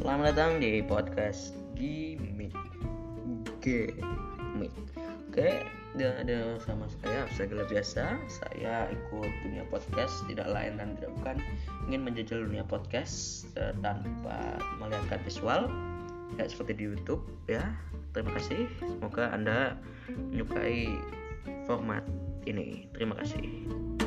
Selamat datang di podcast Gimik. Gimik. Oke, dan ada sama saya segala biasa. Saya ikut dunia podcast Tidak lain dan tidak bukan Ingin menjajal dunia podcast uh, Tanpa melihatkan visual Ya seperti di Youtube ya. Terima kasih. Semoga Anda menyukai format ini. Terima kasih.